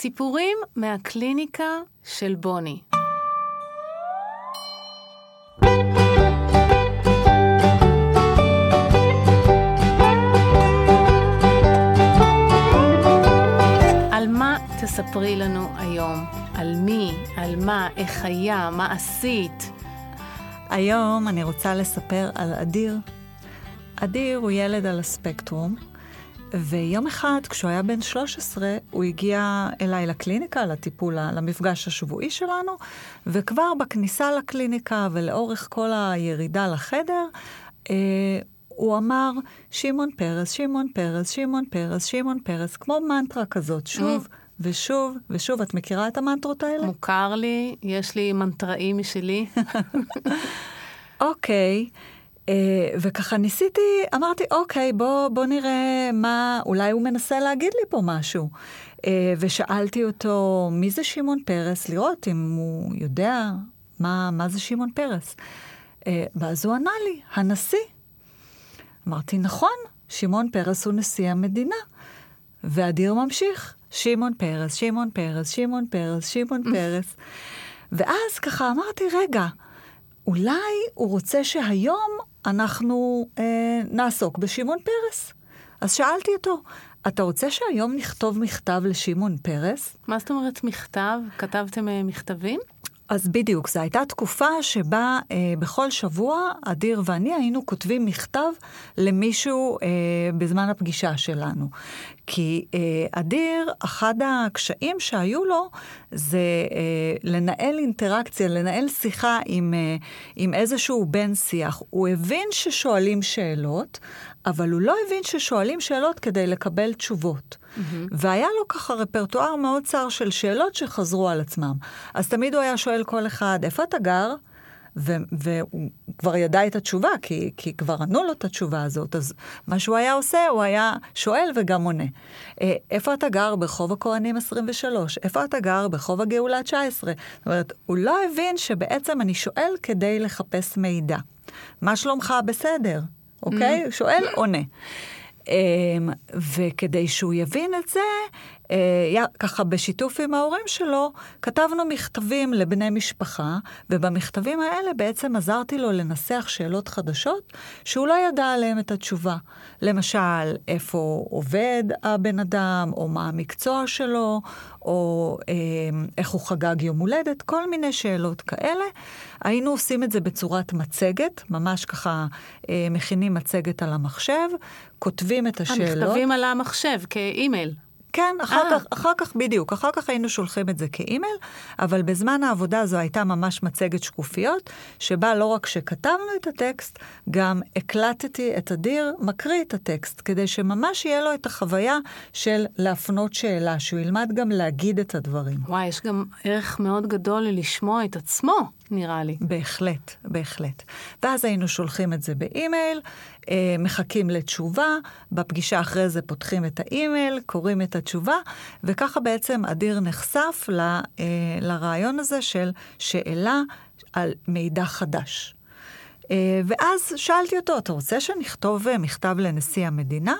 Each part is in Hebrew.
סיפורים מהקליניקה של בוני. על מה תספרי לנו היום? על מי? על מה? איך היה? מה עשית? היום אני רוצה לספר על אדיר. אדיר הוא ילד על הספקטרום, ויום אחד, כשהוא היה בן 13, הוא הגיע אליי לקליניקה, לטיפול, למפגש השבועי שלנו, וכבר בכניסה לקליניקה ולאורך כל הירידה לחדר, אה, הוא אמר, שמעון פרס, שמעון פרס, שמעון פרס, שמעון פרס, כמו מנטרה כזאת, שוב ושוב ושוב. את מכירה את המנטרות האלה? מוכר לי, יש לי מנטראים משלי. אוקיי. Uh, וככה ניסיתי, אמרתי, אוקיי, בוא, בוא נראה מה, אולי הוא מנסה להגיד לי פה משהו. Uh, ושאלתי אותו, מי זה שמעון פרס? לראות אם הוא יודע מה, מה זה שמעון פרס. Uh, ואז הוא ענה לי, הנשיא. אמרתי, נכון, שמעון פרס הוא נשיא המדינה. ואדיר ממשיך, שמעון פרס, שמעון פרס, שמעון פרס, שמעון פרס. ואז ככה אמרתי, רגע, אולי הוא רוצה שהיום אנחנו אה, נעסוק בשמעון פרס. אז שאלתי אותו, אתה רוצה שהיום נכתוב מכתב לשמעון פרס? מה זאת אומרת מכתב? כתבתם אה, מכתבים? אז בדיוק, זו הייתה תקופה שבה אה, בכל שבוע אדיר ואני היינו כותבים מכתב למישהו אה, בזמן הפגישה שלנו. כי אה, אדיר, אחד הקשיים שהיו לו זה אה, לנהל אינטראקציה, לנהל שיחה עם, אה, עם איזשהו בן שיח. הוא הבין ששואלים שאלות, אבל הוא לא הבין ששואלים שאלות כדי לקבל תשובות. Mm-hmm. והיה לו ככה רפרטואר מאוד צר של שאלות שחזרו על עצמם. אז תמיד הוא היה שואל כל אחד, איפה אתה גר? ו- והוא כבר ידע את התשובה, כי, כי כבר ענו לו את התשובה הזאת. אז מה שהוא היה עושה, הוא היה שואל וגם עונה. אה, איפה אתה גר? ברחוב הכהנים 23. איפה אתה גר? ברחוב הגאולה 19. זאת אומרת, הוא לא הבין שבעצם אני שואל כדי לחפש מידע. מה שלומך? בסדר. אוקיי? Mm-hmm. שואל, עונה. אמ, וכדי שהוא יבין את זה, ככה בשיתוף עם ההורים שלו, כתבנו מכתבים לבני משפחה, ובמכתבים האלה בעצם עזרתי לו לנסח שאלות חדשות שהוא לא ידע עליהן את התשובה. למשל, איפה עובד הבן אדם, או מה המקצוע שלו, או אה, איך הוא חגג יום הולדת, כל מיני שאלות כאלה. היינו עושים את זה בצורת מצגת, ממש ככה אה, מכינים מצגת על המחשב, כותבים את השאלות. המכתבים על המחשב, כאימייל. כן, אחר כך, אחר כך בדיוק, אחר כך היינו שולחים את זה כאימייל, אבל בזמן העבודה זו הייתה ממש מצגת שקופיות, שבה לא רק שכתבנו את הטקסט, גם הקלטתי את אדיר מקריא את הטקסט, כדי שממש יהיה לו את החוויה של להפנות שאלה, שהוא ילמד גם להגיד את הדברים. וואי, יש גם ערך מאוד גדול ללשמוע את עצמו. נראה לי. בהחלט, בהחלט. ואז היינו שולחים את זה באימייל, אה, מחכים לתשובה, בפגישה אחרי זה פותחים את האימייל, קוראים את התשובה, וככה בעצם אדיר נחשף ל, אה, לרעיון הזה של שאלה על מידע חדש. אה, ואז שאלתי אותו, אתה רוצה שנכתוב מכתב לנשיא המדינה?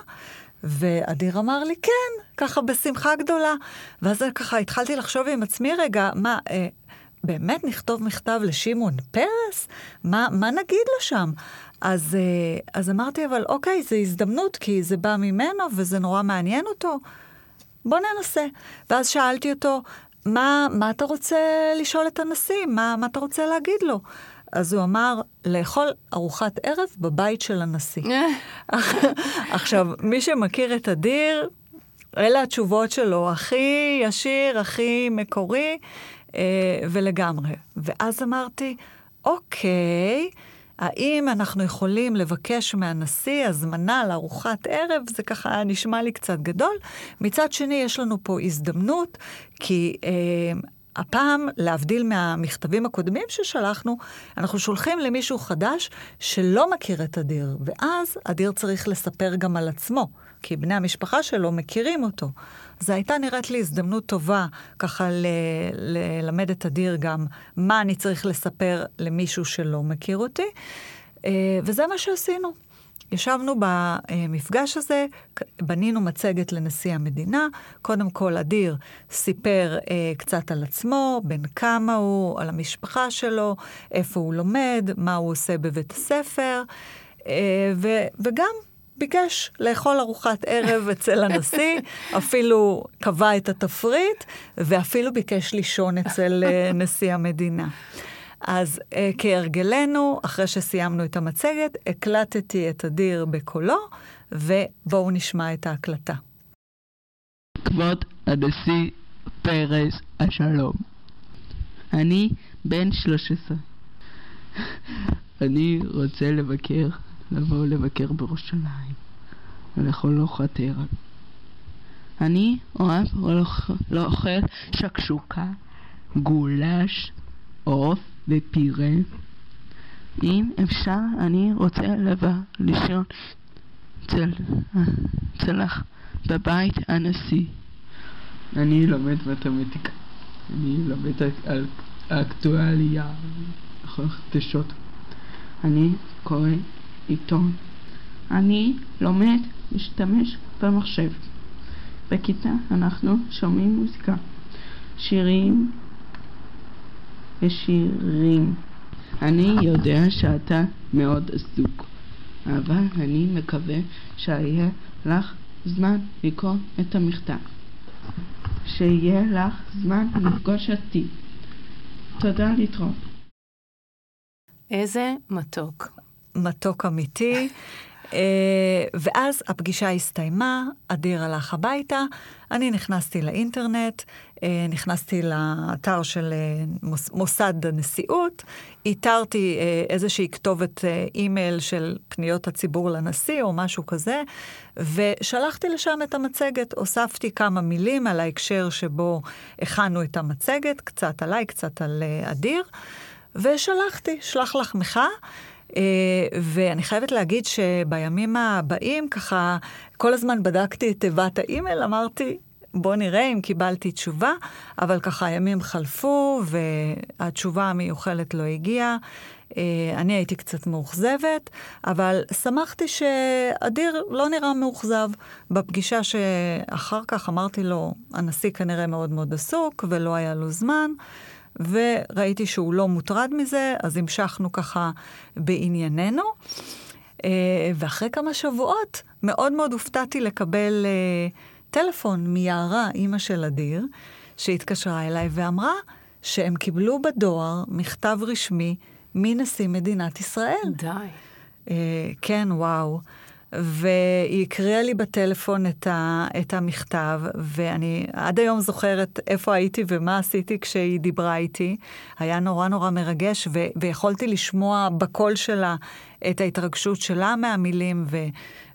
ואדיר אמר לי, כן, ככה בשמחה גדולה. ואז ככה התחלתי לחשוב עם עצמי רגע, מה, אה, באמת נכתוב מכתב לשמעון פרס? מה, מה נגיד לו שם? אז, אה, אז אמרתי, אבל אוקיי, זו הזדמנות, כי זה בא ממנו וזה נורא מעניין אותו. בוא ננסה. ואז שאלתי אותו, מה, מה אתה רוצה לשאול את הנשיא? מה, מה אתה רוצה להגיד לו? אז הוא אמר, לאכול ארוחת ערב בבית של הנשיא. עכשיו, מי שמכיר את אדיר, אלה התשובות שלו, הכי ישיר, הכי מקורי. אה, ולגמרי. ואז אמרתי, אוקיי, האם אנחנו יכולים לבקש מהנשיא הזמנה לארוחת ערב? זה ככה נשמע לי קצת גדול. מצד שני, יש לנו פה הזדמנות, כי אה, הפעם, להבדיל מהמכתבים הקודמים ששלחנו, אנחנו שולחים למישהו חדש שלא מכיר את אדיר, ואז אדיר צריך לספר גם על עצמו, כי בני המשפחה שלו מכירים אותו. זו הייתה נראית לי הזדמנות טובה ככה ללמד את אדיר גם מה אני צריך לספר למישהו שלא מכיר אותי, אה, וזה מה שעשינו. ישבנו במפגש הזה, בנינו מצגת לנשיא המדינה. קודם כל, אדיר סיפר אה, קצת על עצמו, בן כמה הוא, על המשפחה שלו, איפה הוא לומד, מה הוא עושה בבית הספר, אה, ו, וגם ביקש לאכול ארוחת ערב אצל הנשיא, אפילו קבע את התפריט, ואפילו ביקש לישון אצל אה, נשיא המדינה. אז uh, כהרגלנו, אחרי שסיימנו את המצגת, הקלטתי את אדיר בקולו, ובואו נשמע את ההקלטה. כבוד הנשיא פרס השלום, אני בן 13. אני רוצה לבקר, לבוא לבקר בירושלים, לאכול ארוחת ערב. אני אוהב לאכול שקשוקה, גולש, עוף ופירה. אם אפשר, אני רוצה לבוא לישון אצל, אצלך בבית הנשיא. אני לומד מתמטיקה. אני לומד על אקטואליה, חדשות. אני קורא עיתון. אני לומד להשתמש במחשב. בכיתה אנחנו שומעים מוזיקה, שירים ושירים. אני יודע שאתה מאוד עסוק, אבל אני מקווה שיהיה לך זמן לקרוא את המכתב. שיהיה לך זמן לפגוש אותי. תודה להתראות. איזה מתוק. מתוק אמיתי. אה, ואז הפגישה הסתיימה, אדיר הלך הביתה, אני נכנסתי לאינטרנט, אה, נכנסתי לאתר של אה, מוסד הנשיאות, איתרתי איזושהי כתובת אימייל של פניות הציבור לנשיא או משהו כזה, ושלחתי לשם את המצגת. הוספתי כמה מילים על ההקשר שבו הכנו את המצגת, קצת עליי, קצת על אדיר, ושלחתי, שלח לחמך. אה, ואני חייבת להגיד שבימים הבאים, ככה, כל הזמן בדקתי את תיבת האימייל, אמרתי, בוא נראה אם קיבלתי תשובה, אבל ככה הימים חלפו והתשובה המיוחלת לא הגיעה. אה, אני הייתי קצת מאוכזבת, אבל שמחתי שאדיר לא נראה מאוכזב. בפגישה שאחר כך אמרתי לו, הנשיא כנראה מאוד מאוד עסוק ולא היה לו זמן. וראיתי שהוא לא מוטרד מזה, אז המשכנו ככה בענייננו. אה, ואחרי כמה שבועות מאוד מאוד הופתעתי לקבל אה, טלפון מיערה, אימא של אדיר, שהתקשרה אליי ואמרה שהם קיבלו בדואר מכתב רשמי מנשיא מדינת ישראל. די. אה, כן, וואו. והיא הקריאה לי בטלפון את, ה, את המכתב, ואני עד היום זוכרת איפה הייתי ומה עשיתי כשהיא דיברה איתי. היה נורא נורא מרגש, ו, ויכולתי לשמוע בקול שלה את ההתרגשות שלה מהמילים, ו,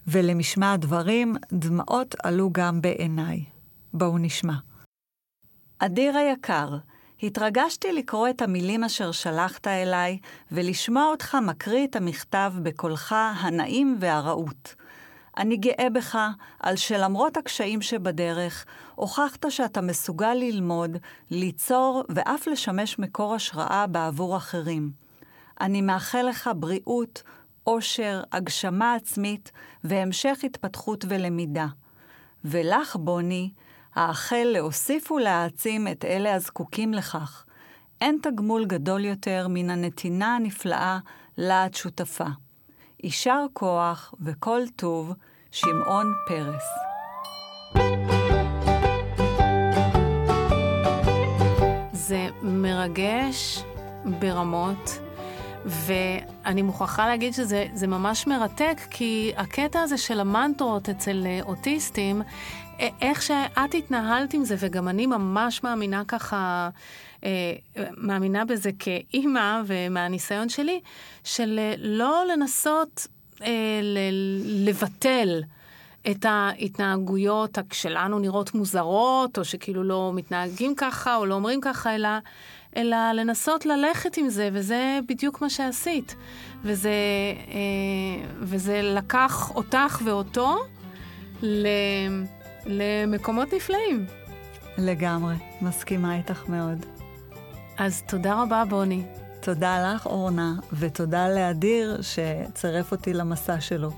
ולמשמע הדברים, דמעות עלו גם בעיניי. בואו נשמע. אדיר היקר, התרגשתי לקרוא את המילים אשר שלחת אליי, ולשמוע אותך מקריא את המכתב בקולך הנעים והרהוט. אני גאה בך על שלמרות הקשיים שבדרך, הוכחת שאתה מסוגל ללמוד, ליצור ואף לשמש מקור השראה בעבור אחרים. אני מאחל לך בריאות, אושר, הגשמה עצמית והמשך התפתחות ולמידה. ולך, בוני, האחל להוסיף ולהעצים את אלה הזקוקים לכך. אין תגמול גדול יותר מן הנתינה הנפלאה לה את שותפה. יישר כוח וכל טוב, שמעון פרס. זה מרגש ברמות. ואני מוכרחה להגיד שזה ממש מרתק, כי הקטע הזה של המנטרות אצל אה, אוטיסטים, איך שאת התנהלת עם זה, וגם אני ממש מאמינה ככה, אה, מאמינה בזה כאימא ומהניסיון שלי, של אה, לא לנסות לבטל. את ההתנהגויות שלנו נראות מוזרות, או שכאילו לא מתנהגים ככה, או לא אומרים ככה, אלא אלא לנסות ללכת עם זה, וזה בדיוק מה שעשית. וזה, אה, וזה לקח אותך ואותו למקומות נפלאים. לגמרי, מסכימה איתך מאוד. אז תודה רבה, בוני. תודה לך, אורנה, ותודה לאדיר שצירף אותי למסע שלו.